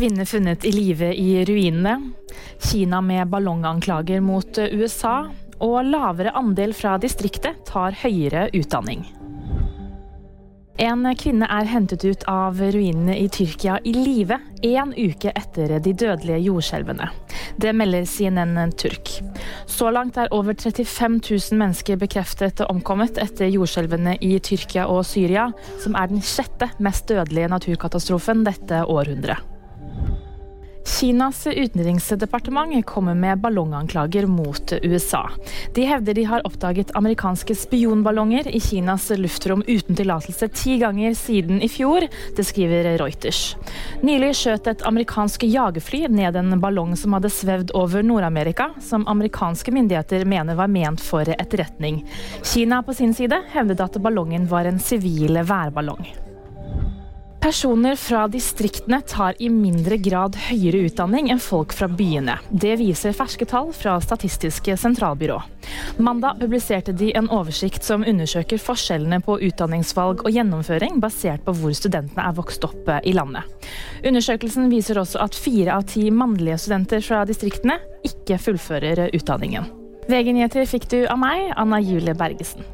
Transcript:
Kvinne funnet i live i ruinene. Kina med ballonganklager mot USA. Og lavere andel fra distriktet tar høyere utdanning. En kvinne er hentet ut av ruinene i Tyrkia i live én uke etter de dødelige jordskjelvene. Det melder CNN Turk. Så langt er over 35 000 mennesker bekreftet omkommet etter jordskjelvene i Tyrkia og Syria, som er den sjette mest dødelige naturkatastrofen dette århundret. Kinas utenriksdepartement kommer med ballonganklager mot USA. De hevder de har oppdaget amerikanske spionballonger i Kinas luftrom uten tillatelse ti ganger siden i fjor. Det skriver Reuters. Nylig skjøt et amerikansk jagerfly ned en ballong som hadde svevd over Nord-Amerika, som amerikanske myndigheter mener var ment for etterretning. Kina på sin side hevdet at ballongen var en sivil værballong. Personer fra distriktene tar i mindre grad høyere utdanning enn folk fra byene. Det viser ferske tall fra Statistiske sentralbyrå. Mandag publiserte de en oversikt som undersøker forskjellene på utdanningsvalg og gjennomføring, basert på hvor studentene er vokst opp i landet. Undersøkelsen viser også at fire av ti mannlige studenter fra distriktene ikke fullfører utdanningen. VG-nyheter fikk du av meg, Anna Julie Bergesen.